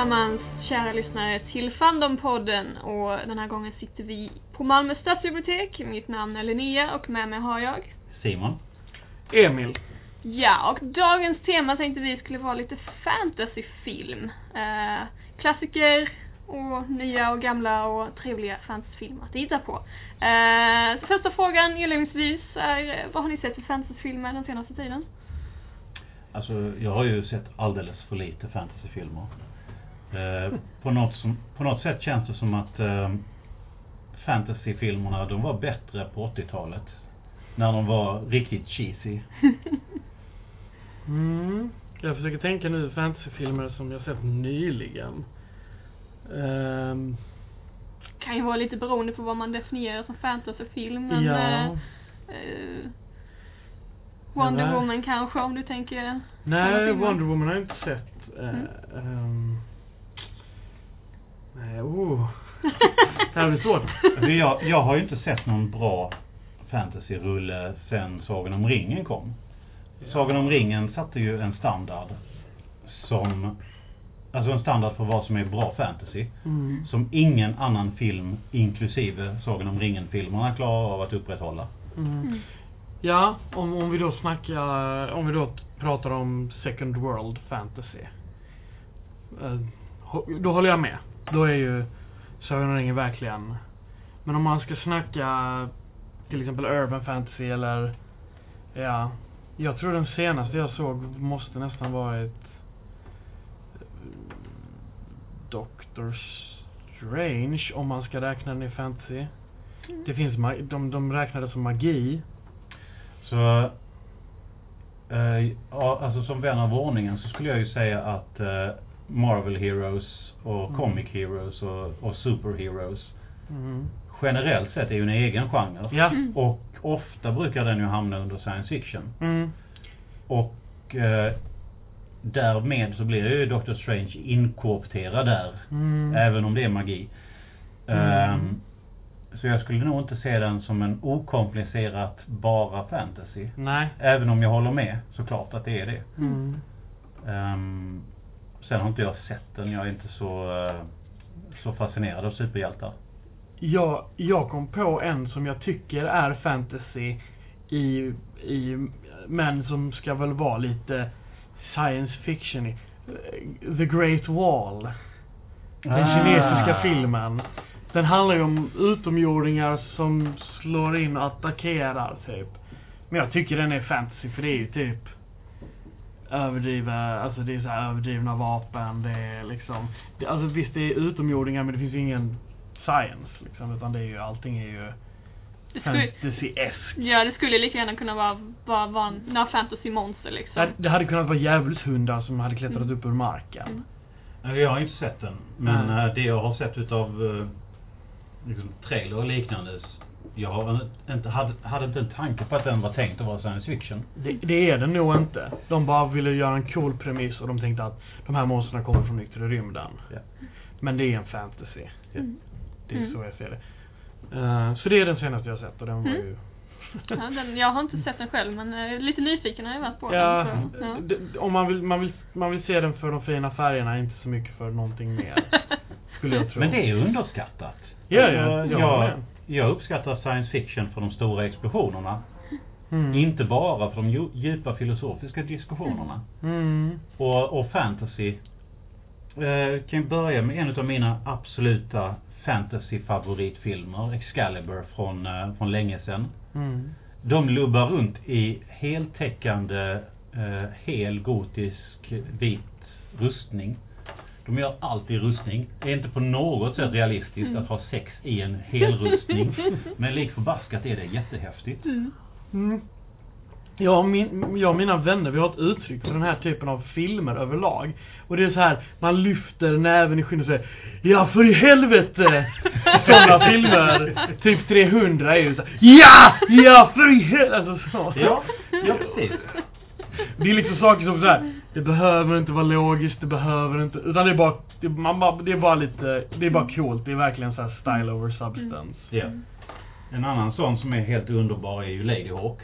allesammans, kära lyssnare, till Fandompodden. Och den här gången sitter vi på Malmö stadsbibliotek. Mitt namn är Linnea och med mig har jag... Simon. Emil. Ja, och dagens tema tänkte vi skulle vara lite fantasyfilm. Eh, klassiker och nya och gamla och trevliga fantasyfilmer att titta på. Eh, så första frågan inledningsvis är, vad har ni sett för fantasyfilmer den senaste tiden? Alltså, jag har ju sett alldeles för lite fantasyfilmer. Eh, på, något som, på något sätt känns det som att eh, fantasyfilmerna, de var bättre på 80-talet. När de var riktigt cheesy. Mm. Jag försöker tänka nu fantasyfilmer som jag sett nyligen. Um, kan ju vara lite beroende på vad man definierar som fantasyfilm. Men, ja. eh, eh, Wonder. Woman kanske om du tänker Nej. Wonder Woman har jag inte sett. Mm. ehm, nej, oh. Det här blir svårt. Jag, jag har ju inte sett någon bra fantasyrulle sen Sagan om ringen kom. Sagan om ringen satte ju en standard som Alltså en standard för vad som är bra fantasy. Mm. Som ingen annan film, inklusive Sagan om ringen-filmerna, klarar av att upprätthålla. Mm. Mm. Ja, om, om vi då snackar, om vi då pratar om second world fantasy. Eh, då håller jag med. Då är ju Sagan om ringen verkligen. Men om man ska snacka till exempel urban fantasy eller, ja. Jag tror den senaste jag såg måste nästan varit Doctor Strange om man ska räkna den i fantasy. Det finns, de, de räknar det som magi. Så, eh, ja, alltså som vän av ordningen så skulle jag ju säga att eh, Marvel Heroes och Mm. Comic Heroes och, och Superheroes Mm. generellt sett är ju en egen genre. Ja. Och ofta brukar den ju hamna under science fiction. Mm. Och eh, därmed så blir ju Doctor Strange inkorporerad där. Mm. Även om det är magi. Ehm, så jag skulle nog inte se den som en okomplicerat bara fantasy. Nej. Även om jag håller med såklart att det är det. Mm. Sen har inte jag sett den. Jag är inte så, eh, så fascinerad av superhjältar. Jag, jag kom på en som jag tycker är fantasy i, i, men som ska väl vara lite science fiction i. The Great Wall. Den Ah. kinesiska filmen. Den handlar ju om utomjordingar som slår in och attackerar typ. Men jag tycker den är fantasy för det är ju typ överdriva, alltså det är så här överdrivna vapen, det är liksom, det, alltså visst det är utomjordingar men det finns ju ingen science liksom, utan det är ju, allting är ju fantasy-esk. ja, det skulle lika gärna kunna vara, vara, vara några fantasy-monster liksom. Det, det hade kunnat vara djävulshundar som hade klättrat upp ur marken. Mm. Nej, Jag har inte sett den. Men eh, det jag har sett utav eh, liksom, trailer och liknande. Jag har inte, hade, hade inte en tanke på att den var tänkt att vara science fiction. Det, det är den nog inte. De bara ville göra en cool premiss och de tänkte att de här monstren kommer från yttre rymden. Ja. Men det är en fantasy. Mm. Det är Mm. så jag ser det. Eh, så det är den senaste jag har sett och den var Mm. ju... Ja, den, jag har inte sett den själv men eh, lite nyfiken har jag varit på Ja, den. Så, ja. d- om man vill, man, vill, man vill se den för de fina färgerna, inte så mycket för någonting mer. Skulle jag tro. Men det är ju underskattat. Ja, ja, jag håller jag. Jag uppskattar science fiction för de stora explosionerna. Mm. Inte bara för de dju- djupa filosofiska diskussionerna. Mm. Och, och fantasy. Eh, kan ju börja med en av mina absoluta fantasy-favoritfilmer. Excalibur från, eh, från länge sedan. Mm. De lubbar runt i heltäckande, eh, hel gotisk vit rustning. De gör allt i rustning. Det är inte på något sätt realistiskt att ha sex i en helrustning. Men lik förbaskat är det jättehäftigt. Mm. Mm. Jag och, min, jag och mina vänner, vi har ett uttryck för den här typen av filmer överlag. Och det är så här, man lyfter näven i skyn och säger Ja för i helvete! Sådana filmer. Typ 300 är ju så här, Ja! Ja för i helvete! Alltså så. Ja, ja precis. Det är liksom saker som så här. Det behöver inte vara logiskt, det behöver inte, utan det är bara, det, man bara, det är bara lite, det är bara coolt. Det är verkligen så här style over substance. Ja. En annan sån som är helt underbar är ju Ladyhawk.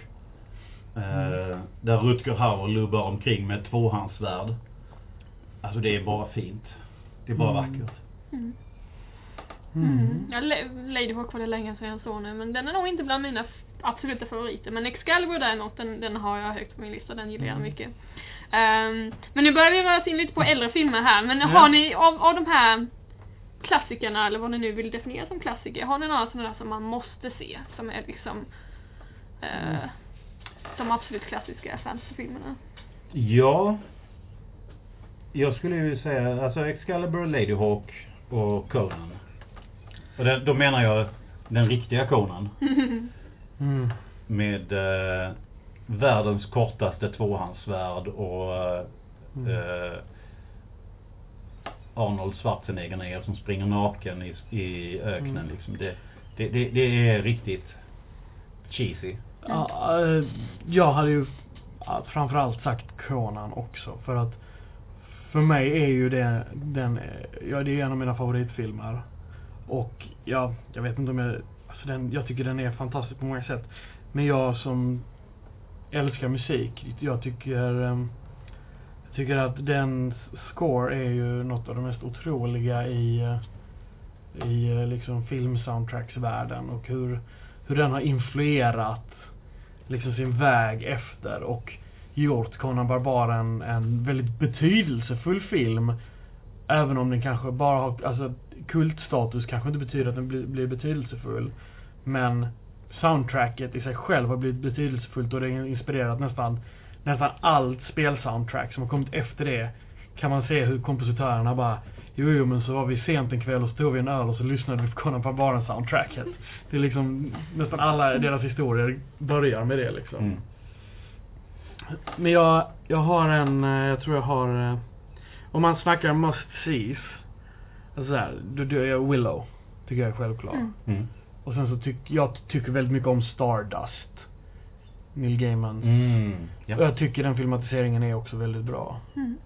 Eh, där Rutger Hauer lubbar omkring med ett tvåhandsvärd. Alltså det är bara fint. Det är bara Mm. vackert. Mm. Mm. Mm. Ja, La- Ladyhawk var det länge sedan jag såg nu, men den är nog inte bland mina absoluta favoriter. Men Excalibur däremot, den, den har jag högt på min lista, den gillar jag Mm. mycket. Ehm, men nu börjar vi röra oss in lite på äldre filmer här, men Ja. har ni av, av de här klassikerna, eller vad ni nu vill definiera som klassiker, har ni några sådana där som man måste se, som är liksom Mm. de absolut klassiska fantasyfilmerna? Ja. Jag skulle ju säga, alltså Excalibur, Ladyhawk och Conan. Och det, då menar jag den riktiga Conan. Mm. Med eh, världens kortaste tvåhandsvärd och Mm. eh, Arnold Schwarzenegger som springer naken i, i öknen Mm. liksom. Det, det, det, det är riktigt cheesy. Ja, eh, jag hade ju framförallt sagt Conan också för att för mig är ju det den, ja det är en av mina favoritfilmer. Och ja, jag vet inte om jag, alltså den, jag tycker den är fantastisk på många sätt. Men jag som älskar musik, jag tycker ehm, jag tycker att den score är ju något av det mest otroliga i eh, i eh, liksom filmsoundtracksvärlden och hur, hur den har influerat liksom sin väg efter och gjort Conan Barbaren en väldigt betydelsefull film. Även om den kanske bara har, alltså kultstatus kanske inte betyder att den blir, blir betydelsefull. Men soundtracket i sig själv har blivit betydelsefullt och det har inspirerat nästan, nästan allt spelsoundtrack som har kommit efter det. Kan man se hur kompositörerna bara Jo, jo, men så var vi sent en kväll och så tog vi en öl och så lyssnade vi på Conan Barbaren soundtracket. Det är liksom, nästan alla deras historier börjar med det liksom. Mm. Men jag, jag har en, jag tror jag har, om man snackar must sees. Alltså så här, då, då är jag Willow. Tycker jag är självklar. Mm. Mm. Och sen så tycker, jag tycker väldigt mycket om Stardust. Neil Gaimans. Mm. Och Ja. jag tycker den filmatiseringen är också väldigt bra. Mm.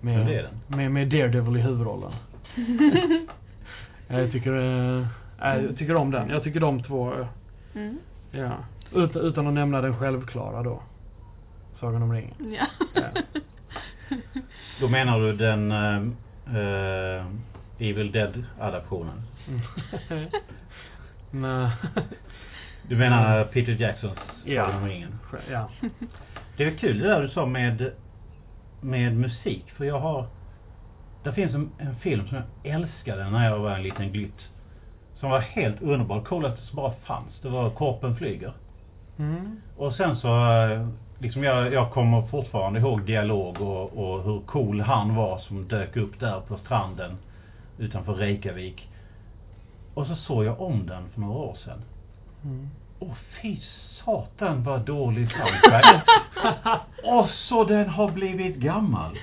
Med, Ja, det är den. Med, med Daredevil i huvudrollen. Jag tycker, nej, jag tycker om den. Jag tycker de två, eh, mm. ja. Utan, utan att nämna den självklara då. Sagan om ringen. Ja. Ja. Då menar du den eh, Evil Dead-adaptionen? Du menar Peter Jacksons Ja. Sagan om ringen? ja. Det är kul det där du sa med, med musik. För jag har... Det finns en, en film som jag älskade när jag var en liten glytt. Som var helt underbar. Coolaste som bara fanns. Det var Korpen flyger. Mm. Och sen så, eh, liksom jag, jag kommer fortfarande ihåg dialog och, och hur cool han var som dök upp där på stranden utanför Reykjavik. Och så såg jag om den för några år sedan. Mm. Åh fy satan vad dålig soundtrack. Och så den har blivit gammal.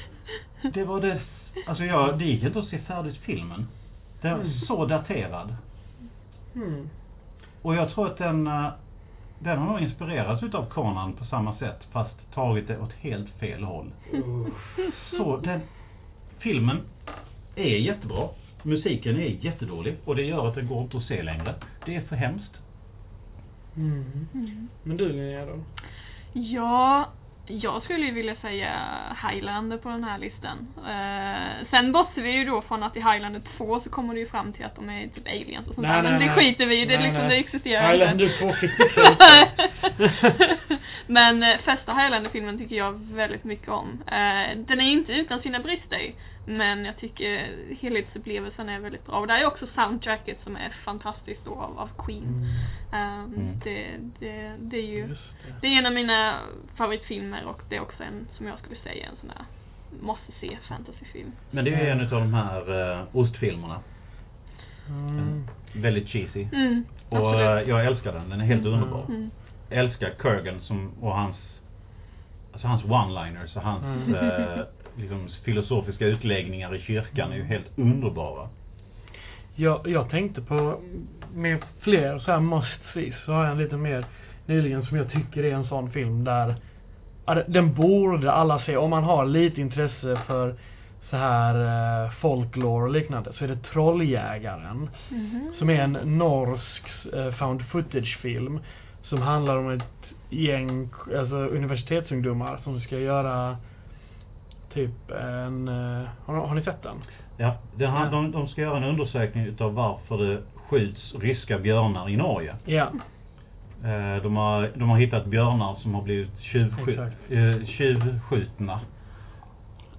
Det var det, alltså jag, det gick inte att se färdigt filmen. Den var Mm. så daterad. Mm. Och jag tror att den, eh, den har nog inspirerats utav Conan på samma sätt fast tagit det åt helt fel håll. Så den filmen är jättebra. Musiken är jättedålig och det gör att det går inte att se längre. Det är för hemskt. Mm. Mm. Men du Linnea då? Ja, jag skulle ju vilja säga Highlander på den här listan. Eh, sen bortser vi ju då från att i Highlander 2 så kommer det ju fram till att de är typ aliens och sånt där. Men det skiter vi i, det, är Nej, liksom, nej. det existerar Highlander inte. 2 fick Men eh, första Highlander-filmen tycker jag väldigt mycket om. Eh, den är inte utan sina brister. Men jag tycker helhetsupplevelsen är väldigt bra. Och där är också soundtracket som är fantastiskt då av, av Queen. Mm. Ehm, Mm. det, det, det är ju det. det är en av mina favoritfilmer och det är också en, som jag skulle säga, en sån där måste se fantasyfilm. Men det är ju en utav de här uh, ostfilmerna. Mm. Väldigt cheesy. Mm, Och absolut. eh, jag älskar den, den är helt Mm. underbar. Mm. Jag älskar Kurgan som, och hans Alltså hans one-liners och hans Mm. Liksom filosofiska utläggningar i kyrkan är ju helt underbara. Jag, jag tänkte på med fler så här must så har jag en lite mer nyligen som jag tycker är en sån film där den borde alla se om man har lite intresse för så här eh, folklore och liknande så är det Trolljägaren Mhm. som är en norsk eh, found footage film som handlar om ett gäng alltså universitetsungdomar som ska göra typ en, eh, har, har ni sett den? Ja, det Ja. De, de ska göra en undersökning utav varför det skjuts ryska björnar i Norge. Ja. Eh, De har, de har hittat björnar som har blivit tjuvskjut, eh, tjuvskjutna.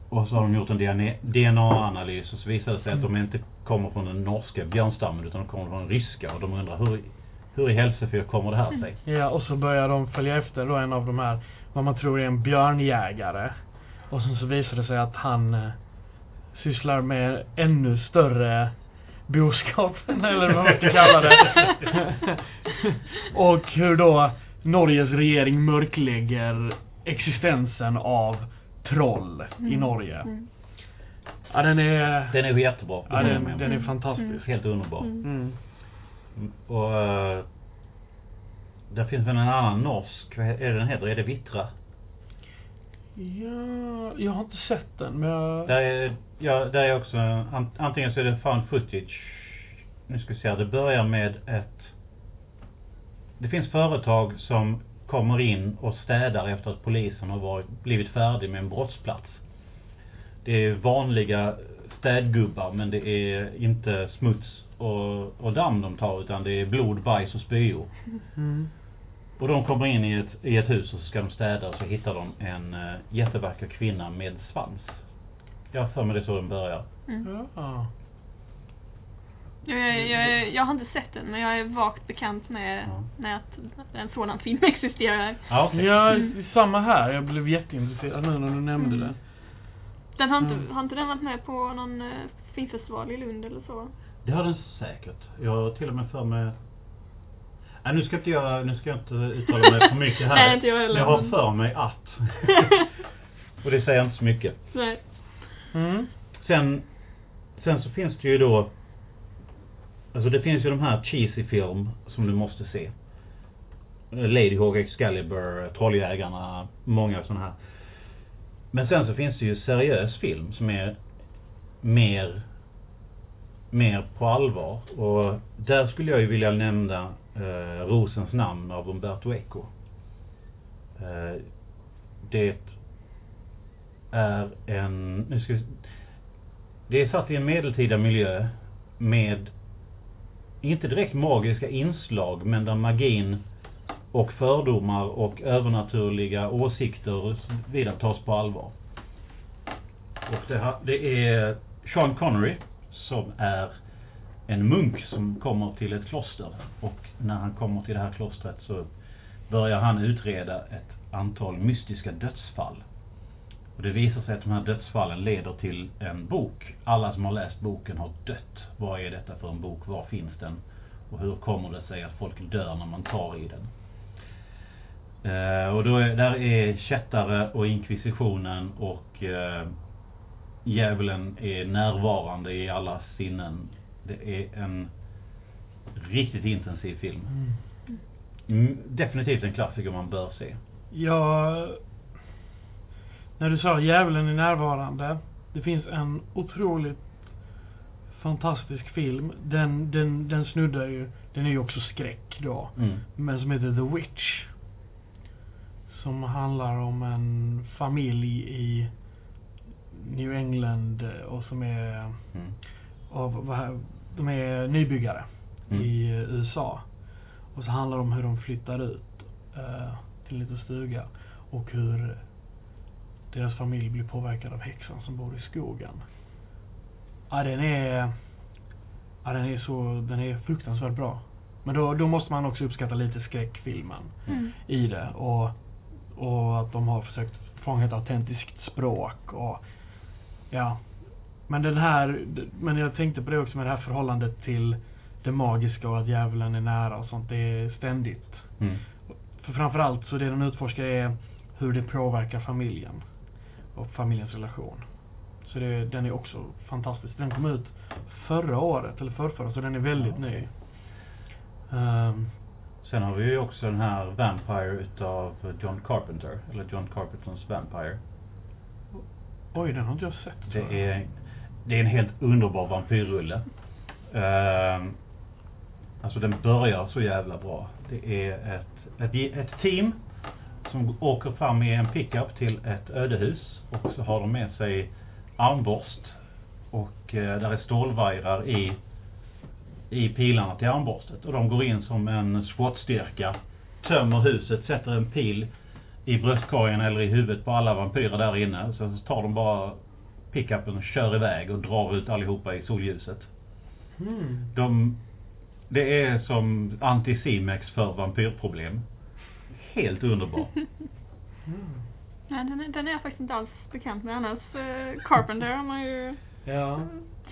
Och så har de gjort en DNA DNA-analys och så visar det sig att de inte kommer från den norska björnstammen utan de kommer från den ryska. Och de undrar hur, hur i helsefyr kommer det här sig? Ja, och så börjar de följa efter då en av de här, vad man tror är en björnjägare. Och sen så visar det sig att han eh, sysslar med ännu större boskap, eller vad man ska kalla det. och hur då Norges regering mörklägger existensen av troll i Mm. Norge. Mm. Ja, den är, Den är jättebra. ja, den, den är fantastisk. Helt underbar. Mm. Mm. Och uh, där finns väl en annan norsk, vad är det den heter? Är det Vittra? Ja, jag har inte sett den, men jag... Där är, ja, där är också, an, antingen så är det found footage. Nu ska vi se, här, det börjar med ett... Det finns företag som kommer in och städar efter att polisen har varit, blivit färdig med en brottsplats. Det är vanliga städgubbar men det är inte smuts och, och damm de tar utan det är blod, bajs och spyor. Mm. Och de kommer in i ett, i ett hus och så ska de städa och så hittar de en uh, jättevacker kvinna med svans. Jag har för mig det är så den börjar. Mm. Ja. Jag, jag, jag, jag har inte sett den men jag är vagt bekant med, Ja. med att en sådan film existerar. Ja, okej. Ja, Mm. samma här. Jag blev jätteintresserad nu när du nämnde Mm. det. Den har inte, Mm. har inte den varit med på någon eh, filmfestival i Lund eller så? Det har den säkert. Jag har till och med för mig... Nej, nu ska inte jag, nu ska jag inte uttala mig för mycket här. Nej, inte jag heller, Men jag har för mig att. och det säger inte så mycket. Nej. Mm. Sen, sen så finns det ju då Alltså det finns ju de här cheesy film som du måste se. Lady Hawk, Excalibur, Trolljägarna, många sådana här. Men sen så finns det ju seriös film som är mer mer på allvar. Och där skulle jag ju vilja nämna eh, Rosens namn av Umberto Eco. Eh, det är en, nu ska vi, det är satt i en medeltida miljö med inte direkt magiska inslag men där magin och fördomar och övernaturliga åsikter och vidare tas på allvar. Och det, här, det är Sean Connery som är en munk som kommer till ett kloster och när han kommer till det här klostret så börjar han utreda ett antal mystiska dödsfall. Och det visar sig att de här dödsfallen leder till en bok. Alla som har läst boken har dött. Vad är detta för en bok? Var finns den? Och hur kommer det sig att folk dör när man tar i den? Eh, och då är, där är kättare och inkvisitionen och eh, djävulen är närvarande i alla sinnen. Det är en riktigt intensiv film. Mm. Mm, definitivt en klassiker man bör se. Ja, när du sa djävulen är närvarande. Det finns en otroligt fantastisk film. Den, den, den snuddar ju, den är ju också skräck då. Mm. Men som heter The Witch. Som handlar om en familj i New England eh, och som är Mm. Av, vad här- de är nybyggare Mm. i eh, USA. Och så handlar det om hur de flyttar ut eh, till en liten stuga och hur deras familj blir påverkad av häxan som bor i skogen. Ja, den är... Ja, den är så... Den är fruktansvärt bra. Men då, då måste man också uppskatta lite skräckfilmen Mm. i det och, och att de har försökt fånga ett autentiskt språk och ja. Men den här, men jag tänkte på det också med det här förhållandet till det magiska och att djävulen är nära och sånt. Det är ständigt. Mm. För framförallt så det den utforskar är hur det påverkar familjen och familjens relation. Så det, den är också fantastisk. Den kom ut förra året, eller förrförra, så den är väldigt Ja. ny. Ehm, Sen har vi ju också den här Vampire utav John Carpenter. Eller John Carpenters Vampire. oj, den har inte jag sett. Det är, det är en helt underbar vampyrrulle. Uh, alltså den börjar så jävla bra. Det är ett, ett, ett team som åker fram i en pickup till ett ödehus. Och så har de med sig armborst och eh, där är stålvajrar i, i pilarna till armborstet. Och de går in som en SWAT-styrka, tömmer huset, sätter en pil i bröstkorgen eller i huvudet på alla vampyrer där inne. Sen så tar de bara pickupen och kör iväg och drar ut allihopa i solljuset. Mm. De, det är som anti-Cimex för vampyrproblem. Helt underbart. Mm. Ja, den, är, den är jag faktiskt inte alls bekant med annars. Eh, Carpenter har man ju Ja.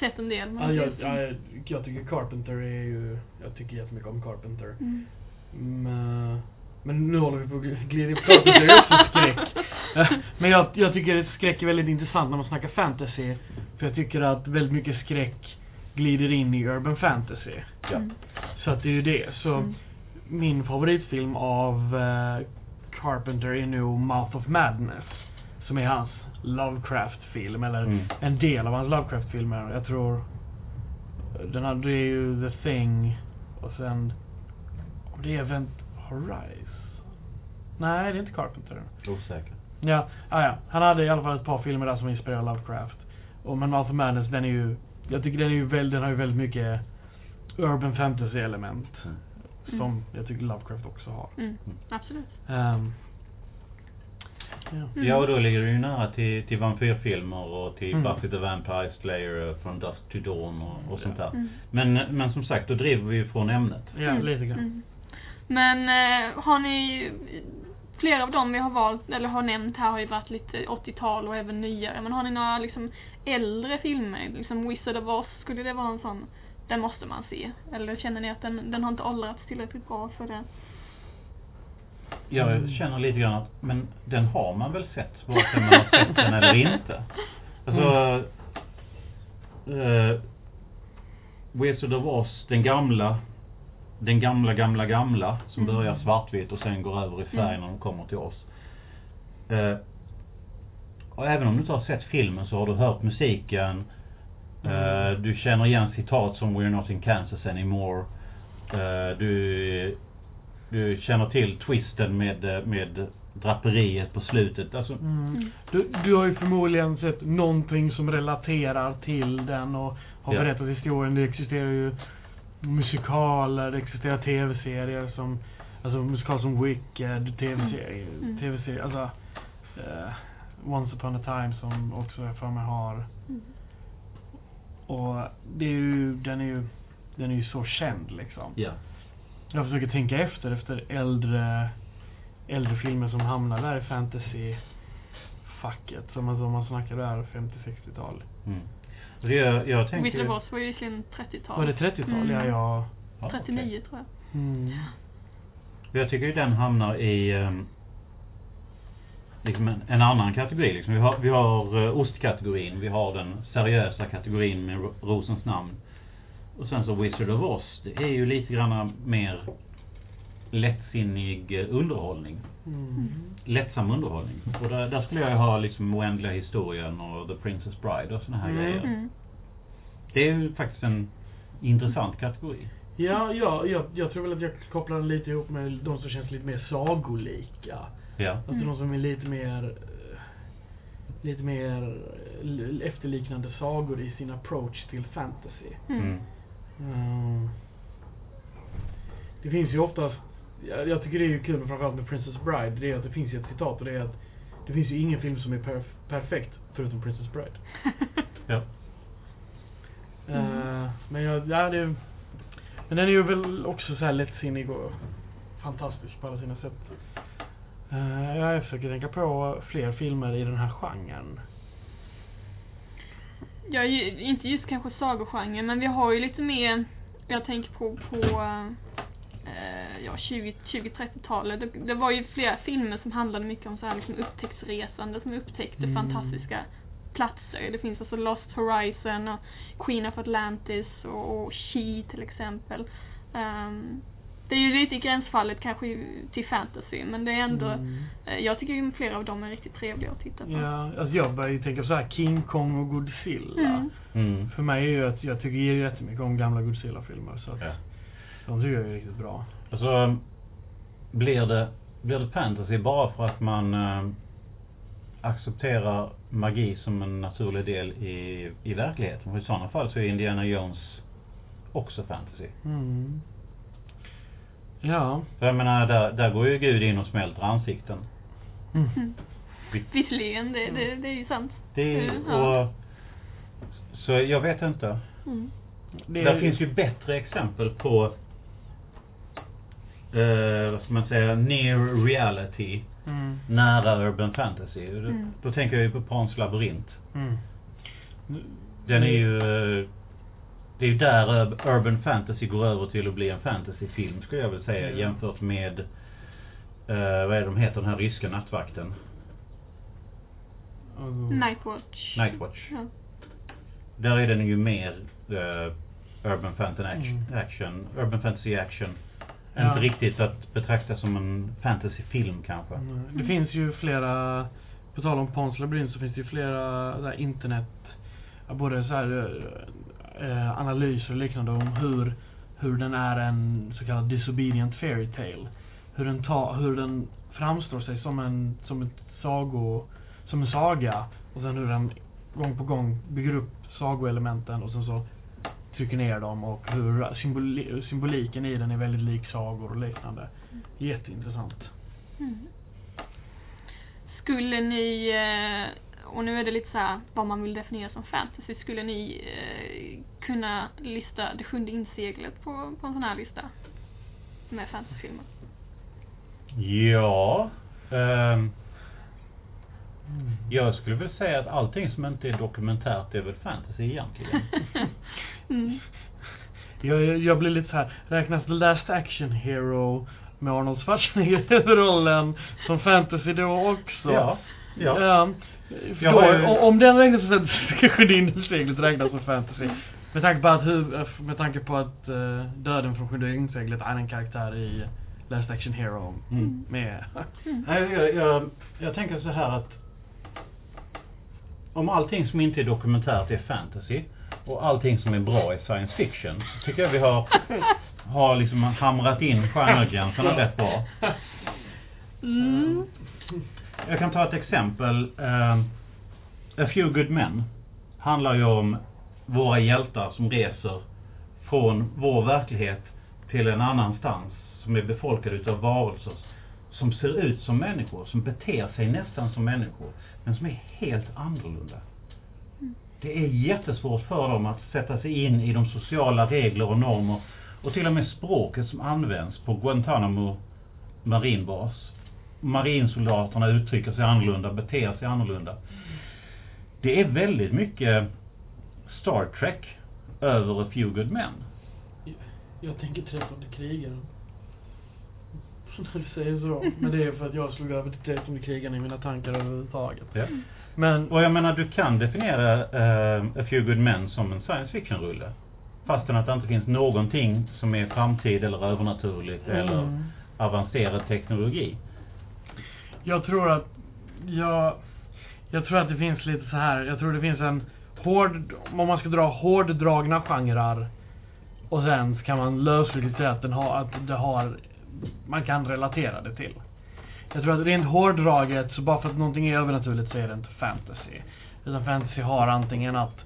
sett en del. Ja, jag, jag, jag tycker Carpenter är ju... Jag tycker jättemycket om Carpenter. Mm. Men, men nu håller vi på att glida in på Carpenter, också skräck. Men jag, jag tycker skräck är väldigt intressant när man snackar fantasy. För jag tycker att väldigt mycket skräck glider in i urban fantasy. Ja. Mm. Så att det är ju det. Så Mm. min favoritfilm av eh, Carpenter är nog Mouth of Madness. Som är hans Lovecraft-film, eller Mm. en del av hans Lovecraft-filmer. Jag tror den här, det är ju The Thing och sen och det är Event Horizon. Nej, det är inte Carpenter. Osäker. Ja, ah, ja, han hade i alla fall ett par filmer där som inspirerar Lovecraft. Och men Mouth of Madness, den är ju, jag tycker den är ju väldigt, den har ju väldigt mycket urban fantasy element. Mm. Som Mm. jag tycker Lovecraft också har. Mm. Absolut. Ehm, ja. Mm. Ja, och då ligger det ju nära till, till vampyrfilmer och till Mm. Buffy the Vampire Slayer, eh, From Dusk to Dawn och, och sånt där. Mm. Men, men som sagt, då driver vi ju från ämnet. Ja, Mm. lite grann. Mm. Men eh, har ni Flera av dem vi har valt, eller har nämnt här har ju varit lite 80-tal och även nyare. Men har ni några liksom äldre filmer? Liksom Wizard of Oz, skulle det vara en sån? Den måste man se. Eller känner ni att den, den har inte åldrats tillräckligt bra för det? Jag Mm. känner lite grann att, men den har man väl sett, vare sig man har sett den eller inte. Alltså, eh, Wizard of Oz, den gamla, den gamla, gamla, gamla, som Mm. börjar svartvitt och sen går över i färg Mm. när de kommer till oss. Eh, och även om du inte har sett filmen så har du hört musiken, eh, Mm. du känner igen citat som We're not in Kansas anymore. Eh, du, du känner till twisten med, eh, med draperiet på slutet. Alltså, Mm. Mm. Du, du har ju förmodligen sett någonting som relaterar till den och har Ja. berättat historien. Det existerar ju musikaler, det existerar tv-serier som Alltså musikaler som Wicked, tv-serier, Mm. tv-serier, alltså eh, Once upon a time som också jag för mig har. Mm. Och det är ju, den är ju, den är ju så känd liksom. ja. Jag försöker tänka efter, efter äldre, äldre filmer som hamnar där i fantasy-facket. Som man, som man snackar där 50-60-tal. Mm. Så jag, jag tänker... Wizard of Oz var ju visserligen 30-tal. Var det 30-tal? Mm. Ja, ja. Ja, 39 okej. tror jag. Mm. Jag tycker ju den hamnar i um, liksom en, en annan kategori. Liksom. Vi har, vi har uh, ostkategorin, vi har den seriösa kategorin med Ro- Rosens namn. Och sen så Wizard of Oz, det är ju lite grann mer lättsinnig eh, underhållning. Mm. Lättsam underhållning. Och där, där skulle jag ju ha liksom Oändliga historien och The Princess Bride och såna här Mm. grejer. Mm. Det är ju faktiskt en intressant kategori. Ja, ja jag, jag tror väl att jag kopplar den lite ihop med de som känns lite mer sagolika. Ja. Alltså Mm. de som är lite mer eh, lite mer eh, efterliknande sagor i sin approach till fantasy. Mm. Mm. Mm. Det finns ju ofta, jag, jag tycker det är ju kul med framförallt med Princess Bride, det är att det finns ju ett citat och det är att det finns ju ingen film som är perf perfekt förutom Princess Bride. Ja. Mm. Men jag, ja, det, men den är ju väl också så här lättsinnig och fantastisk på alla sina sätt. Uh, jag försöker tänka på fler filmer i den här genren. Ja, ju, inte just kanske sagogenren, men vi har ju lite mer, jag tänker på, på eh, ja, 20 20-30-talet. Det, det var ju flera filmer som handlade mycket om så här liksom upptäcktsresande som upptäckte Mm. fantastiska platser. Det finns alltså Lost Horizon och Queen of Atlantis och, och She till exempel. Ehm, det är ju lite i gränsfallet kanske till fantasy, men det är ändå, Mm. eh, jag tycker ju flera av dem är riktigt trevliga att titta på. Ja, alltså jag börjar ju tänka så här King Kong och Godzilla. Mm. Mm. För mig är ju att jag tycker ju jättemycket om gamla Godzilla-filmer så att Ja. De tycker jag är riktigt bra. Alltså, blir det, blir det fantasy bara för att man eh, accepterar magi som en naturlig del i, i verkligheten. För i sådana fall så är Indiana Jones också fantasy. Mm. Ja. För jag menar, där, där går ju Gud in och smälter ansikten. Mm. Mm. Visserligen, det, det, det är ju sant. Det är, Mm, och, så jag vet inte. Mm. Det Där finns ju bättre exempel på eh, vad ska man säga, near reality, Mm. nära urban fantasy. Då, Mm. då tänker jag ju på Pans labyrint. Mm. Den är ju, det är ju där ur- urban fantasy går över till att bli en fantasyfilm skulle jag vilja säga Mm. jämfört med, eh, vad är det de heter, den här ryska nattvakten? Mm. Nightwatch. Nightwatch. Ja. Där är den ju mer eh, urban fantasy action, Mm. action, urban fantasy action. Ja. Inte riktigt att betrakta som en fantasyfilm kanske. Mm. Det finns ju flera, på tal om Pons labyrint så finns det ju flera där internet, både så här, eh, analyser och liknande om hur, hur den är en så kallad disobedient fairy tale. Hur den, tar, hur den framstår sig som en, som ett sago, som en saga och sen hur den gång på gång bygger upp sagoelementen och sen så trycker ner dem och hur symboli, symboliken i den är väldigt lik sagor och liknande. Jätteintressant. Mm. Skulle ni, eh, och nu är det lite så här vad man vill definiera som fantasy, skulle ni eh, kunna lista Det sjunde inseglet på, på en sån här lista? Med fantasyfilmer? Ja. ehm, jag skulle väl säga att allting som inte är dokumentärt är väl fantasy egentligen. mm. Jag, jag, jag blir lite så här, räknas The Last Action Hero med Arnold Schwarzenegger i huvudrollen som fantasy då också? Ja, ja. För Jag då, ju- Om den räknas fantasy, kanske din seglet räknas som fantasy. Med tanke på att, med tanke på att eh, döden från Sjunde inseglet är en karaktär i Last Action Hero. Mm. Med... Mm. Nej, jag, jag, jag tänker så här att om allting som inte är dokumentärt är fantasy och allting som är bra är science fiction så tycker jag vi har, har liksom hamrat in genregränserna rätt bra. Mm. Jag kan ta ett exempel. Eh, A Few Good Men handlar ju om våra hjältar som reser från vår verklighet till en annanstans som är befolkad utav varelser som ser ut som människor, som beter sig nästan som människor, men som är helt annorlunda. Det är jättesvårt för dem att sätta sig in i de sociala regler och normer och till och med språket som används på Guantanamo marinbas. Marinsoldaterna uttrycker sig annorlunda, beter sig annorlunda. Det är väldigt mycket Star Trek över A Few Good Men. Jag tänker trettonde krigaren. När du säger så. Men det är för att jag slog över till trettonde krigaren i mina tankar överhuvudtaget. Ja. Men, Och jag menar, du kan definiera eh, A Few Good Men som en science fiction-rulle. Fastän att det inte finns någonting som är framtid eller övernaturligt eller Mm. avancerad teknologi. Jag tror att, jag, jag tror att det finns lite så här. jag tror det finns en hård, om man ska dra hårddragna genrer och sen kan man lösligt säga att den har, att det har, man kan relatera det till. Jag tror att rent hårdraget, så bara för att någonting är övernaturligt så är det inte fantasy. Utan fantasy har antingen att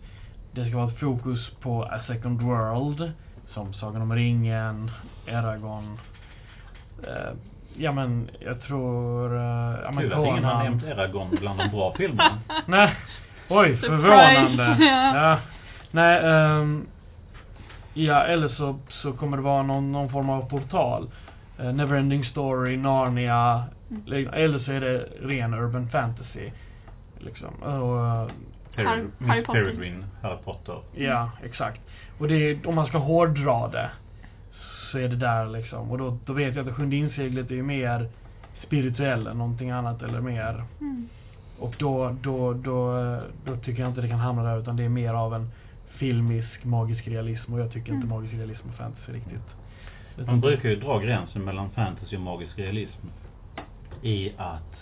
det ska vara ett fokus på A Second World, som Sagan om ringen, Eragon. Eh, ja men, jag tror... Eh, ja, men Kul att ingen har nämnt Eragon bland de bra filmerna. Nej. Oj, Surprise. förvånande. Ja. ja. Nej, ehm, ja eller så, så kommer det vara någon, någon form av portal. Uh, Neverending Story, Narnia. Mm. Eller så är det ren urban fantasy. Liksom. Och, eh, Harry, Harry Potter. Peregrine, Harry Potter. ja, exakt. Och det är, om man ska hårdra det så är det där liksom. Och då, då vet jag att sjunde inseglet är ju mer spirituell än någonting annat eller mer Mm. och då, då, då, då tycker jag inte det kan hamna där utan det är mer av en filmisk magisk realism och jag tycker inte Mm. magisk realism och fantasy riktigt. Man brukar ju dra gränsen mellan fantasy och magisk realism i att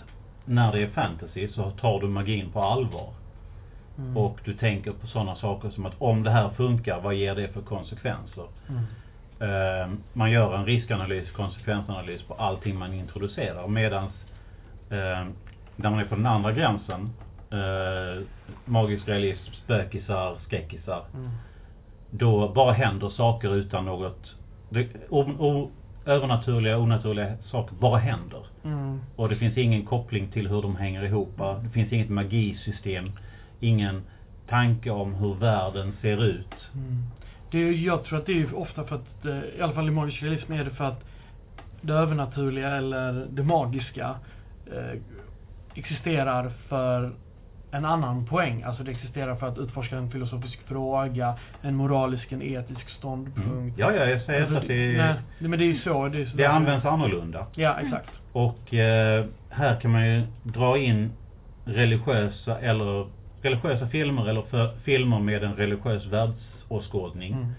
när det är fantasy så tar du magin på allvar. Mm. Och du tänker på sådana saker som att om det här funkar, vad ger det för konsekvenser? Mm. Eh, man gör en riskanalys, konsekvensanalys på allting man introducerar. Medan eh, när man är på den andra gränsen, eh, magisk realism, spökisar, skräckisar. Mm. Då bara händer saker utan något... Det, o, o, övernaturliga, onaturliga saker bara händer. Mm. Och det finns ingen koppling till hur de hänger ihop. Det finns inget magisystem. Ingen tanke om hur världen ser ut. Mm. Det är, jag tror att det är ofta för att, eh, i alla fall i magisk realism är det för att det övernaturliga eller det magiska eh, existerar för en annan poäng. Alltså det existerar för att utforska en filosofisk fråga, en moralisk, en etisk ståndpunkt. Mm. Ja, ja, jag säger Alltså, att det, nej, men det är ju så. Det, är så det används annorlunda. Ja, exakt. Och eh, här kan man ju dra in religiösa eller religiösa filmer eller för, filmer med en religiös världsåskådning. Mm.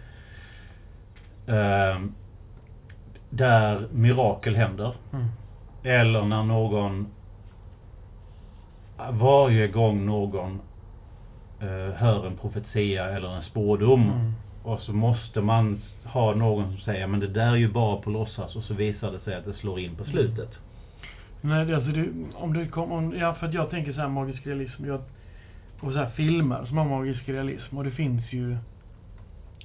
Eh, där mirakel händer. Mm. Eller när någon varje gång någon eh, hör en profetia eller en spådom Mm. och så måste man ha någon som säger men det där är ju bara på låtsas och så visar det sig att det slår in på Mm. slutet. Nej, det, alltså det, om det kommer, om, ja för att jag tänker så här magisk realism, jag, och så här filmer som har magisk realism och det finns ju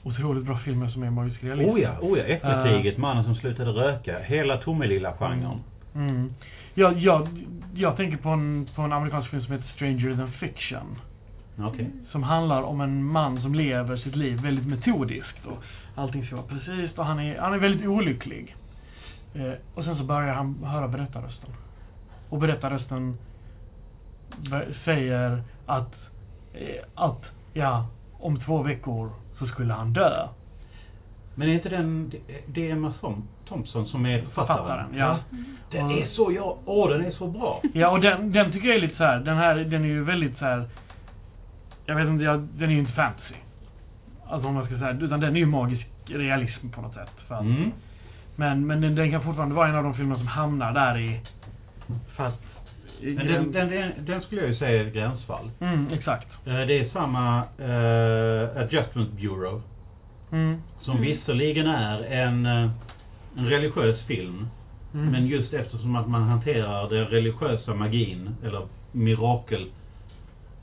otroligt bra filmer som är magisk realism. Oh ja, oh ja, Äckelkriget, mannen som slutade röka, hela Tomelilla-genren. Mm. Jag, jag, jag tänker på en, på en amerikansk film som heter Stranger than Fiction. Okej. Som handlar om en man som lever sitt liv väldigt metodiskt och allting ska vara precis och han är, han är väldigt olycklig. Eh, och sen så börjar han höra berättarrösten. Och berättarrösten be- säger att, eh, att, ja, om två veckor så skulle han dö. Men är inte den, det- är Emma Thom- Thompson som är författaren? Författaren, ja. Den är så, ja, åh den är så bra. Ja, och den, den tycker jag är lite så här. den här, den är ju väldigt så här. jag vet inte, jag, den är ju inte fantasy. Alltså om man ska säga, utan den är ju magisk realism på något sätt. För att, Mm. Men, men den, den kan fortfarande vara en av de filmer som hamnar där i, för att... Men den, den, den, den skulle jag ju säga är ett gränsfall. Mm, exakt. Eh, Det är samma eh, Adjustment Bureau. Mm. Som Mm. visserligen är en, eh, en religiös film. Mm. Men just eftersom att man hanterar den religiösa magin, eller mirakel...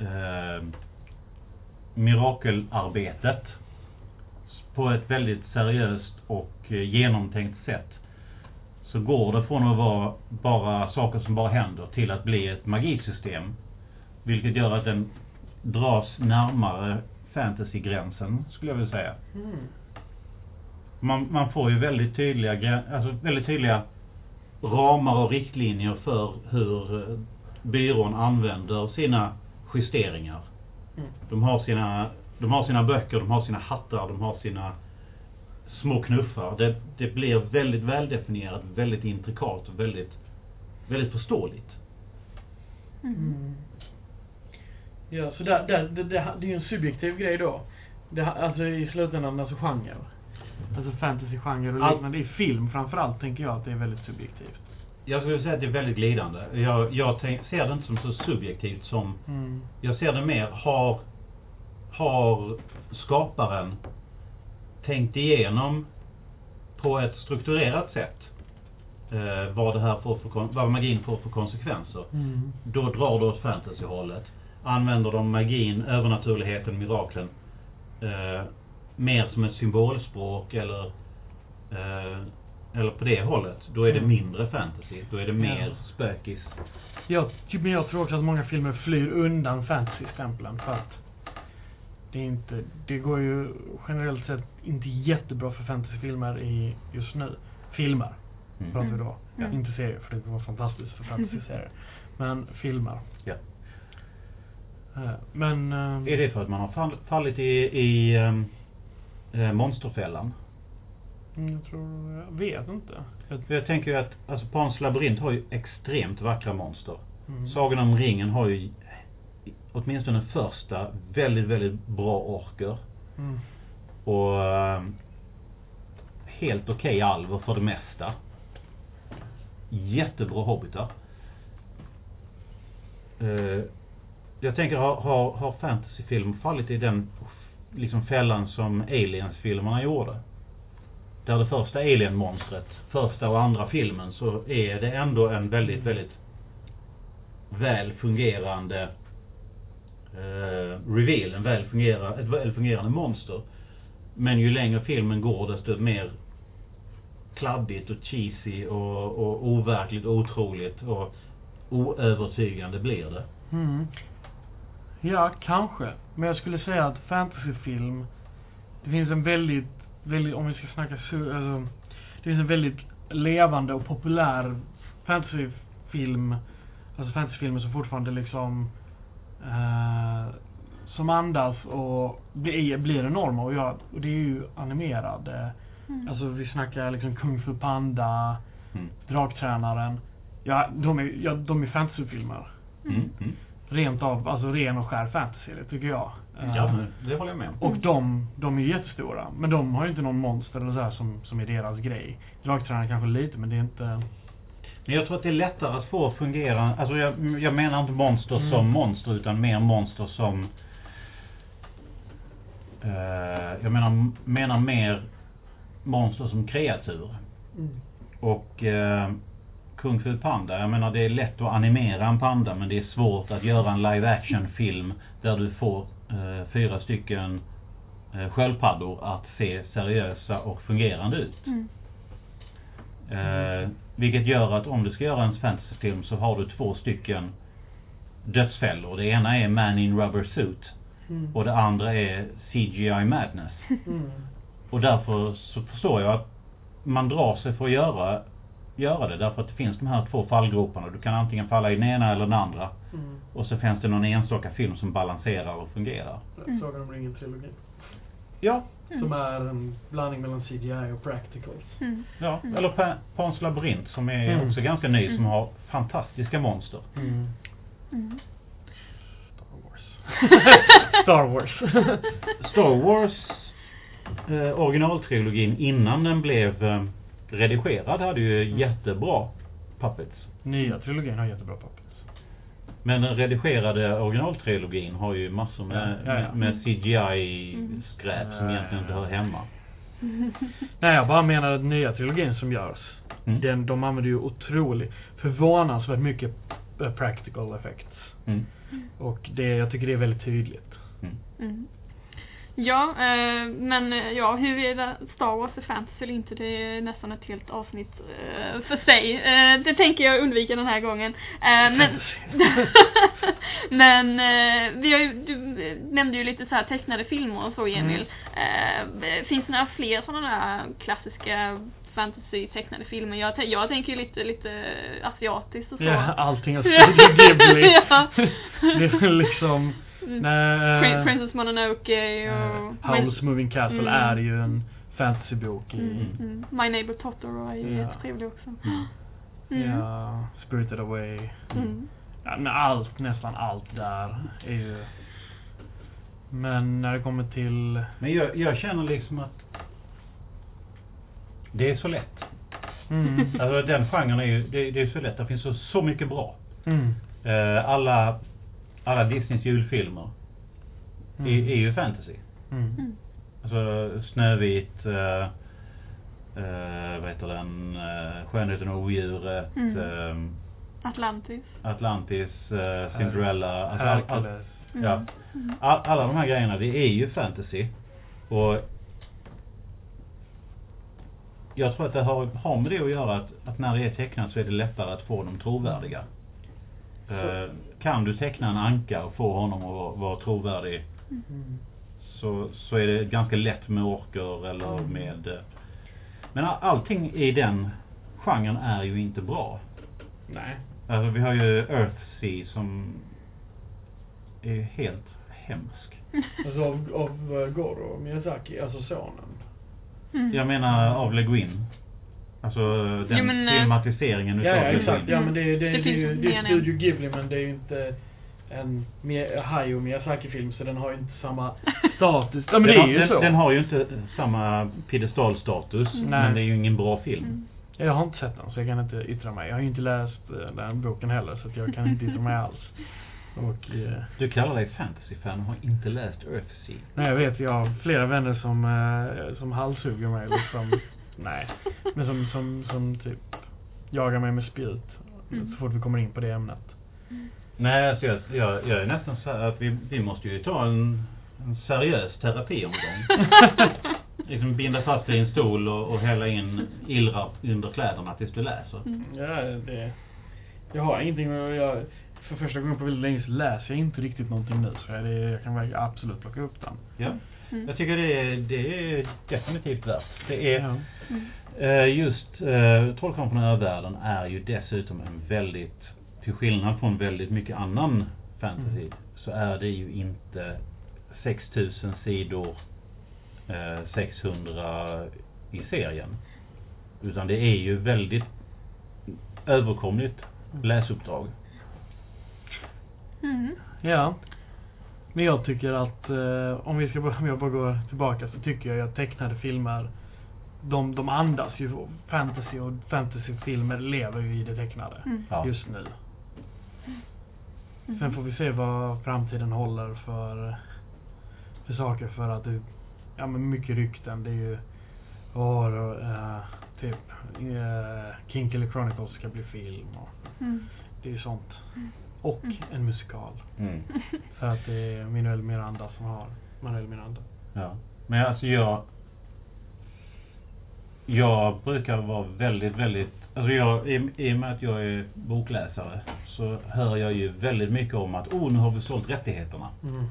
Eh, mirakelarbetet på ett väldigt seriöst och eh, genomtänkt sätt. Så går det från att vara bara saker som bara händer till att bli ett magisystem. Vilket gör att den dras närmare fantasygränsen, skulle jag vilja säga. Mm. Man, man får ju väldigt tydliga, alltså väldigt tydliga ramar och riktlinjer för hur eh, byrån använder sina justeringar. Mm. De har sina, de har sina böcker, de har sina hattar, de har sina små knuffar. Det, det blir väldigt väldefinierat, väldigt intrikat och väldigt, väldigt förståeligt. Mm. Ja, så där, där, det, det, det är ju en subjektiv grej då. Det, alltså i slutändan, alltså genre. Alltså fantasy-genre och liknande. I film framförallt tänker jag att det är väldigt subjektivt. Jag skulle säga att det är väldigt glidande. Jag, jag tänk, ser det inte som så subjektivt som Mm. Jag ser det mer, har, har skaparen tänkt igenom på ett strukturerat sätt eh, vad det här får för, vad magin får för konsekvenser. Mm. Då drar det åt fantasyhållet. Använder de magin, övernaturligheten, miraklen eh, mer som ett symbolspråk eller eh, eller på det hållet. Då är det Mm. mindre fantasy. Då är det mer Ja. spökis. Jag, typ, men jag tror också att många filmer flyr undan fantasy-stämpeln för att det är inte, det går ju generellt sett inte jättebra för fantasyfilmer i just nu. Filmer Mm. pratar vi då. Mm. Inte serier, för det vara fantastiskt för fantasy-serier. Men filmer. Ja. Eh, Men... eh, Är det för att man har fall, fallit i, i ehm, eh, monsterfällan? mm, Jag tror, jag vet inte. Jag, jag tänker ju att alltså, Pans labyrint har ju extremt vackra monster. mm. Sagan om ringen har ju åtminstone den första väldigt, väldigt bra orker. Mm. Och ehm, helt okej alver för det mesta. Jättebra hobbitar. Eh, jag tänker, har, har, har fantasyfilm fallit i den liksom fällan som Aliens-filmerna gjorde? Där det första Alien-monstret, första och andra filmen, så är det ändå en väldigt, väldigt väl fungerande eh, reveal, en väl fungerande, ett väl fungerande monster. Men ju längre filmen går desto mer kladdigt och cheesy och, och overkligt och otroligt och oövertygande blir det. Mm. Ja, kanske. Men jag skulle säga att fantasyfilm, det finns en väldigt, väldigt, om vi ska snacka alltså, det finns en väldigt levande och populär fantasyfilm, alltså fantasyfilmer som fortfarande liksom, eh, som andas och blir, blir enorma och, jag, och det är ju animerade. Mm. Alltså vi snackar liksom Kung Fu Panda, Mm. Draktränaren. Ja, de är, ja, de är fantasyfilmer. Mm. Mm. Rent av, alltså ren och skär fantasy, det tycker jag. Eh, Ja, men det håller jag med om. Och de, de är jättestora. Men de har ju inte någon monster eller så här som, som är deras grej. Draktränaren kanske lite, men det är inte... Men jag tror att det är lättare att få fungera, alltså jag, jag menar inte monster Mm. som monster utan mer monster som eh, jag menar, menar mer monster som kreatur. Och eh, Kung Fu Panda, jag menar det är lätt att animera en panda men det är svårt att göra en live action film där du får eh, fyra stycken eh, sköldpaddor att se seriösa och fungerande ut. Mm. Eh, vilket gör att om du ska göra en fantasyfilm så har du två stycken dödsfällor. Det ena är Man in Rubber Suit Mm. och det andra är CGI Madness. Mm. Och därför så förstår jag att man drar sig för att göra, göra det. Därför att det finns de här två fallgroparna. Du kan antingen falla i den ena eller den andra. Mm. Och så finns det någon enstaka film som balanserar och fungerar. Mm. Sagan om ringen-trilogin. Ja, Mm. Som är en blandning mellan CGI och practicals. Mm. ja. Mm. eller Pa- Pans labyrint som är Mm. också ganska ny som har fantastiska monster. Mm. Mm. Star Wars. Star Wars. Star Wars eh, originaltrilogin innan den blev eh, redigerad hade ju Mm. jättebra puppets. Nya trilogin har jättebra puppets. Men den redigerade originaltrilogin har ju massor med, Ja, ja, ja. med, CGI-skräp som Mm. egentligen inte hör hemma. Nej, jag bara menar att nya trilogin som görs. Mm. Den, de använder ju otroligt, förvånansvärt mycket eh, practical effects. Mm. Och det, jag tycker det är väldigt tydligt. Mm. Mm. Ja, eh, men eh, ja, huruvida Star Wars är fantasy eller inte, det är nästan ett helt avsnitt eh, för sig. Eh, det tänker jag undvika den här gången. Eh, men men eh, vi har ju, du nämnde ju lite så här tecknade filmer och så Emil. Eh, finns det några fler sådana där klassiska fantasy tecknade filmer? Jag, jag tänker ju lite, lite asiatiskt och så. Ja, allting av Studio Ghibli. Ja. det är liksom... Mm. Nej, Prin- eh, Princess Mononoke och... Howl's Moving Castle Mm. är ju en fantasybok i... Mm, mm. My Neighbor Totoro är ju Ja. jättetrevlig också. Mm. Mm. Ja, Spirited Away. Mm. Ja, men allt, nästan allt där är ju... Men när det kommer till... Men jag, jag känner liksom att det är så lätt. Mm. Alltså den genren är ju, det, det är så lätt. Det finns så, så mycket bra. Mm. Eh, alla, alla Disneys julfilmer Mm. är, är ju fantasy. Mm. Mm. Alltså Snövit, eh, eh, vad heter den, eh, Skönheten och odjuret, Mm. eh, Atlantis. Atlantis, eh, Cinderella. Alltså, all, all. Mm. ja, Mm. all, alla de här grejerna, det är ju fantasy. Och jag tror att det har, har med det att göra att, att när det är tecknat så är det lättare att få dem trovärdiga. Eh, kan du teckna en anka och få honom att vara, vara trovärdig Mm. så, så är det ganska lätt med orker eller Mm. med... eh, Men all- allting i den genren är ju inte bra. Nej. Alltså vi har ju Earthsea som är helt hemsk. Alltså av, av uh, Goro Miyazaki, alltså sonen. Mm. Jag menar av Le Guin. Alltså den Jo, men, eh, filmatiseringen Ja, utav ja Le exakt. Ja men det, det, det, Det det, ju det är Studio en. Ghibli men det är ju inte en Hayao Miyazaki-film så den har ju inte samma status. Ja men den, det är har, ju den, så. den har ju inte samma piedestalstatus Mm. men Nej. det är ju ingen bra film. Mm. Jag har inte sett den så jag kan inte yttra mig. Jag har ju inte läst eh, den boken heller så jag kan inte yttra mig alls. Och, eh, Du kallar dig fantasyfan och har inte läst Earthsea. nej jag vet, jag har flera vänner som, eh, som halshugger mig liksom. Nej. Men som, som, som typ jagar mig med spjut. Mm. Så fort vi kommer in på det ämnet. Nej, alltså jag, jag, jag är nästan så här att vi, vi måste ju ta en, en seriös terapiomgång. liksom binda fast dig i en stol och, och hälla in illrap under kläderna tills du läser. Mm. Ja, det... Jag har ingenting och jag... För första gången på väldigt länge så läser jag inte riktigt någonting nu. Så jag, det, jag kan absolut plocka upp den. Ja. Mm. Jag tycker det är, det är definitivt värt. Det är, Ja. Mm. eh, just eh, Trollkarlen från övärlden är ju dessutom en väldigt, till skillnad från väldigt mycket annan fantasy, Mm. så är det ju inte 6000 sidor, eh, 600 i serien. Utan det är ju väldigt överkomligt läsuppdrag. Mm. Ja. Men jag tycker att, eh, om vi ska om jag bara går tillbaka så tycker jag att tecknade filmer, de, de andas ju fantasy och fantasyfilmer lever ju i det tecknade. Mm. Just nu. Mm. Sen får vi se vad framtiden håller för, för saker för att det, ja men mycket rykten. Det är ju, och, eh, typ, uh, King Killer Chronicles ska bli film och Mm. det är ju sånt. Mm. Och Mm. en musikal. Mm. För att det är Manuel Miranda som har Manuel Miranda. Ja. Men alltså jag... Jag brukar vara väldigt, väldigt... Alltså jag, i, i och med att jag är bokläsare så hör jag ju väldigt mycket om att oh, nu har vi sålt rättigheterna. Mm.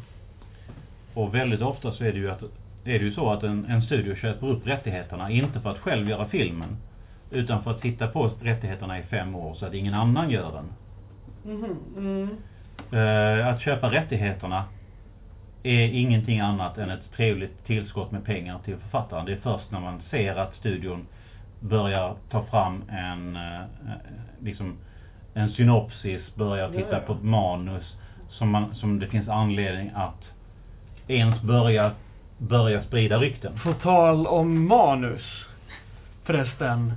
Och väldigt ofta så är det ju att är det ju så att en, en studio köper upp rättigheterna, inte för att själv göra filmen, utan för att sitta på rättigheterna i fem år så att ingen annan gör den. Mm. Eh, att köpa rättigheterna är ingenting annat än ett trevligt tillskott med pengar till författaren. Det är först när man ser att studion börjar ta fram en, eh, liksom, en synopsis, börjar Ja, titta ja. på ett manus som, man, som det finns anledning att ens börja, börja sprida rykten. På tal om manus. Förresten.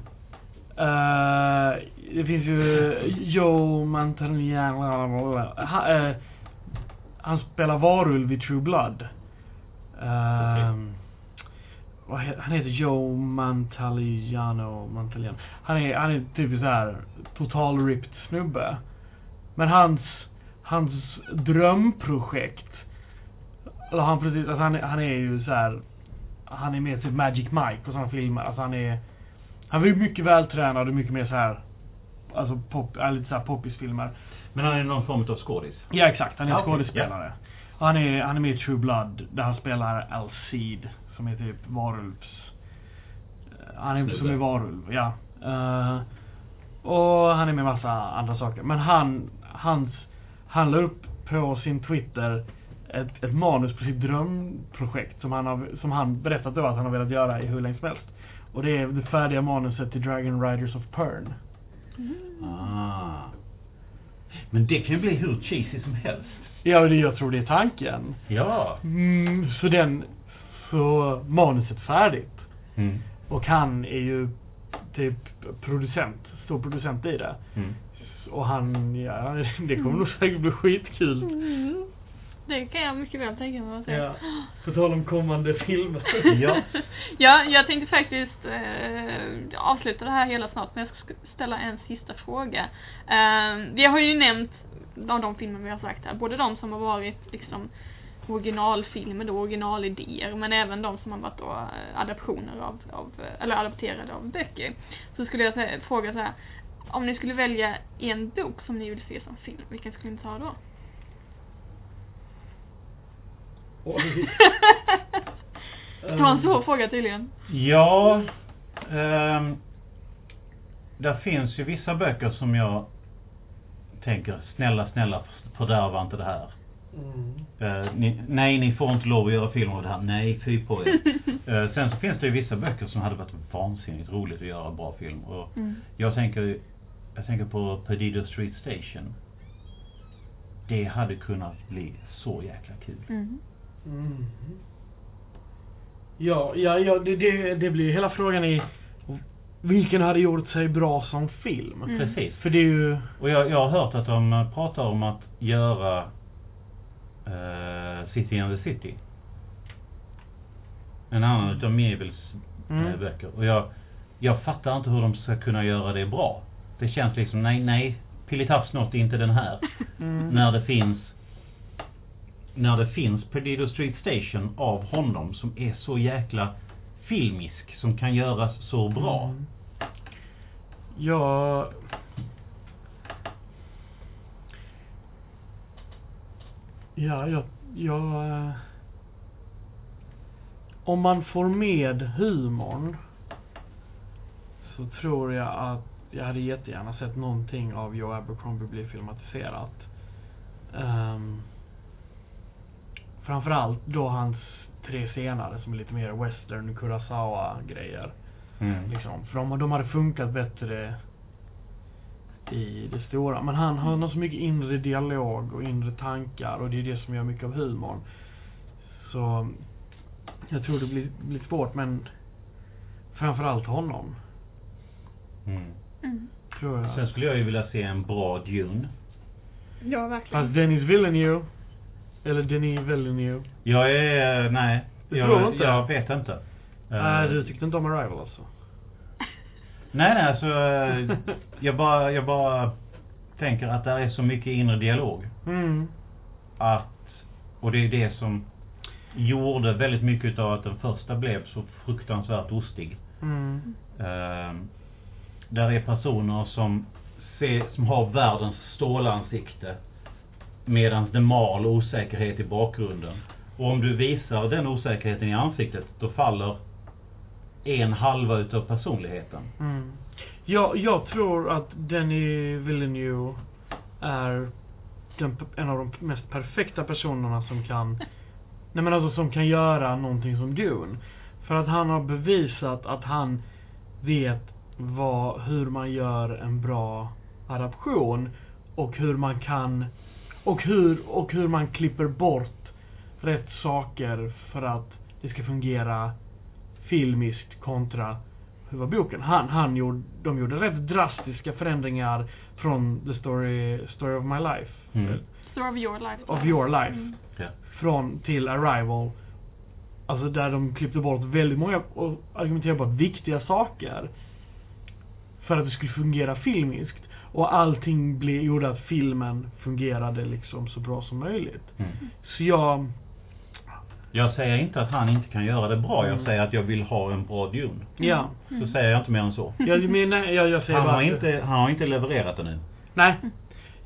Eh, det finns ju Joe Manganiello. Han, eh, han spelar varulv i True Blood. Eh, vad he- han heter Joe Mantaliano. Mantaliano. Han är, han är typ så här total ripped snubbe. Men hans, hans drömprojekt eller han precis, alltså han, han är ju så här. Han är med typ Magic Mike och sådana filmer. Alltså han är Han var ju mycket vältränad och mycket mer så här. Alltså pop, äh, lite så här poppisfilmer. Men han är någon form av skådis. Ja exakt, han är okej, skådespelare. Och han är, han är med i True Blood där han spelar Alcide som är typ varulvs... eh, Han är Snubbe. som är varulv, ja. Eh, och han är med massa andra saker. Men han, hans, han la upp på sin Twitter ett, ett manus på sitt drömprojekt som han, har, som han berättat då att han har velat göra i hur länge som helst. Och det är det färdiga manuset till Dragon Riders of Pern. Mm. Ah. Men det kan ju bli hur cheesy som helst. Ja, det jag tror det är tanken. Ja. Mm, så den, så manuset är färdigt. Mm. Och han är ju typ producent, stor producent i det. Mm. Och han, ja, det kommer nog säkert bli skitkul. Det kan jag mycket väl tänka mig att säga. Ja. På tal om kommande filmer. Ja. ja, jag tänkte faktiskt eh, avsluta det här hela snart, men jag ska ställa en sista fråga. Eh, vi har ju nämnt av de filmer vi har sagt här, både de som har varit liksom originalfilmer då, originalidéer, men även de som har varit då eh, adaptioner av, av eh, eller adapterade av böcker. Så skulle jag fråga så här, om ni skulle välja en bok som ni vill se som film, vilken skulle ni ta då? Oj. det var en svår fråga tydligen. Ja. ehm, där finns ju vissa böcker som jag tänker, snälla, snälla fördärva inte det här. Mm. Eh, ni, nej, ni får inte lov att göra film av det här. Nej, fy på er. Eh, sen så finns det ju vissa böcker som hade varit vansinnigt roligt att göra bra film. Och Mm. jag tänker, jag tänker på Perdido Street Station. Det hade kunnat bli så jäkla kul. Mm. Mm. Ja, ja, ja det, det, det blir hela frågan i vilken hade gjort sig bra som film? Mm. Precis. För det är ju... Och jag, jag har hört att de pratar om att göra eh, City and the City. En annan utav Mievils Mm. eh, böcker. Och jag, jag fattar inte hur de ska kunna göra det bra. Det känns liksom, nej, nej, Pilitafsnott inte den här. Mm. När det finns när det finns Perdido Street Station av honom som är så jäkla filmisk, som kan göras så bra. Mm. Ja... Ja, jag... jag eh, om man får med humorn så tror jag att jag hade jättegärna sett någonting av Joe Abercrombie bli filmatiserat. Um, framförallt då hans tre senare som är lite mer western Kurosawa-grejer. Mm. Liksom. För de, de hade funkat bättre i det stora. Men han, han har så mycket inre dialog och inre tankar och det är det som gör mycket av humorn. Så jag tror det blir, blir svårt men framförallt honom. Mm. Mm. Tror jag. Sen skulle jag ju vilja se en bra Dune. Ja, verkligen. Fast Dennis Villeneuve eller Denis Villeneuve. Jag är, nej. Du jag, tror inte? Jag vet inte. Nej, Eh, du tyckte inte om Arrival alltså? Nej, nej, alltså eh, jag bara, jag bara tänker att det är så mycket inre dialog. Mm. Att, och det är det som gjorde väldigt mycket av att den första blev så fruktansvärt ostig. Mm. Eh, där är personer som, ser, som har världens stålansikte medan det mal osäkerhet i bakgrunden. Och om du visar den osäkerheten i ansiktet, då faller en halva utav personligheten. Mm. Jag, jag tror att Denny Villeneuve är den, en av de mest perfekta personerna som kan Nej men alltså som kan göra någonting som Dune. För att han har bevisat att han vet vad, hur man gör en bra adaption och hur man kan och hur, och hur man klipper bort rätt saker för att det ska fungera filmiskt kontra hur var boken? Han, han gjorde, de gjorde rätt drastiska förändringar från The Story, story of My Life. Mm. Story of your life. Of your life. Mm. Från till Arrival. Alltså där de klippte bort väldigt många och argumenterade på viktiga saker. För att det skulle fungera filmiskt. Och allting blev, gjorde att filmen fungerade liksom så bra som möjligt. Mm. Så jag, Jag säger inte att han inte kan göra det bra. Jag Mm. säger att jag vill ha en bra Dune. ja. Så säger jag inte mer än så. Jag menar, jag, jag säger Han har, inte, han har inte levererat det nu. Nej.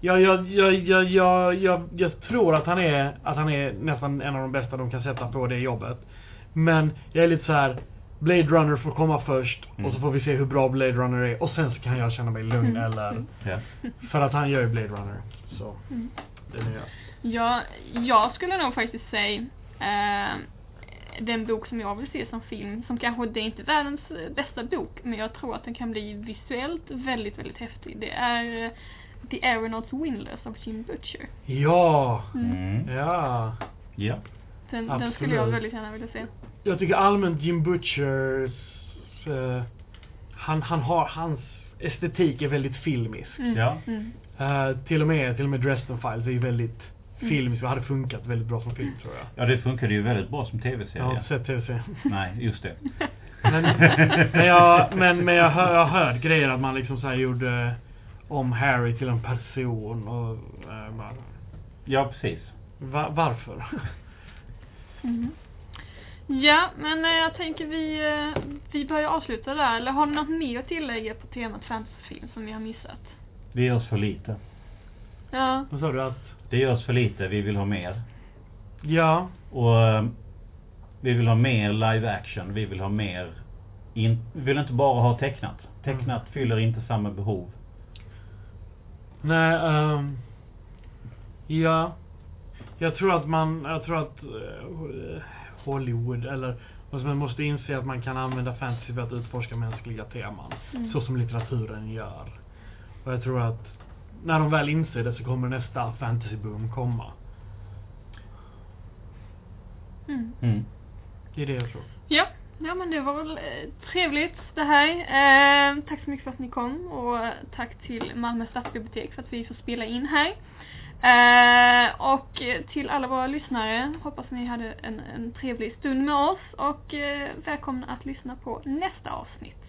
Jag, jag, jag, jag, jag, jag, jag tror att han är, att han är nästan en av de bästa de kan sätta på det jobbet. Men jag är lite så här. Blade Runner får komma först Mm. och så får vi se hur bra Blade Runner är och sen så kan jag känna mig lugn eller Ja. för att han gör ju Blade Runner. Så, Mm. det är nya. Ja, jag skulle nog faktiskt säga eh, den bok som jag vill se som film, som kanske det är inte världens bästa bok, men jag tror att den kan bli visuellt väldigt, väldigt häftig. Det är eh, The Aeronauts Windless av Jim Butcher. Ja! Mm. Ja. Ja. Den, den skulle jag väldigt gärna vilja se. Jag tycker allmänt Jim Butchers eh, han, han har, hans estetik är väldigt filmisk. Mm. Ja. Mm. Eh, till och med, till och med Dresden Files är ju väldigt Mm. filmisk och hade funkat väldigt bra som film tror jag. Ja, det funkade ju väldigt bra som Jag tv-serie. har inte sett tv-serien. Nej, just det. Men, men jag, men, men jag, hör, jag har hört grejer att man liksom så här gjorde om Harry till en person och eh, bara, Ja, precis. va, varför? Mhm. Ja, men eh, jag tänker vi, eh, vi börjar avsluta där. Eller har ni något mer att tillägga på temat fantasyfilm som vi har missat? Det görs för lite. Ja. Vad sa du att, Det görs för lite, vi vill ha mer. ja, Och eh, vi vill ha mer live action, vi vill ha mer... In, vi vill inte bara ha tecknat. Tecknat Mm. fyller inte samma behov. nej, ehm, ja. Jag tror att man, jag tror att eh, Hollywood eller alltså man måste inse att man kan använda fantasy för att utforska mänskliga teman. Mm. Så som litteraturen gör. Och jag tror att när de väl inser det så kommer nästa fantasyboom komma. Mm. Mm. Det är det jag tror. Ja, ja men det var väl eh, trevligt det här. Eh, tack så mycket för att ni kom och tack till Malmö stadsbibliotek för att vi får spela in här. Eh, och till alla våra lyssnare, hoppas ni hade en, en trevlig stund med oss och eh, välkomna att lyssna på nästa avsnitt.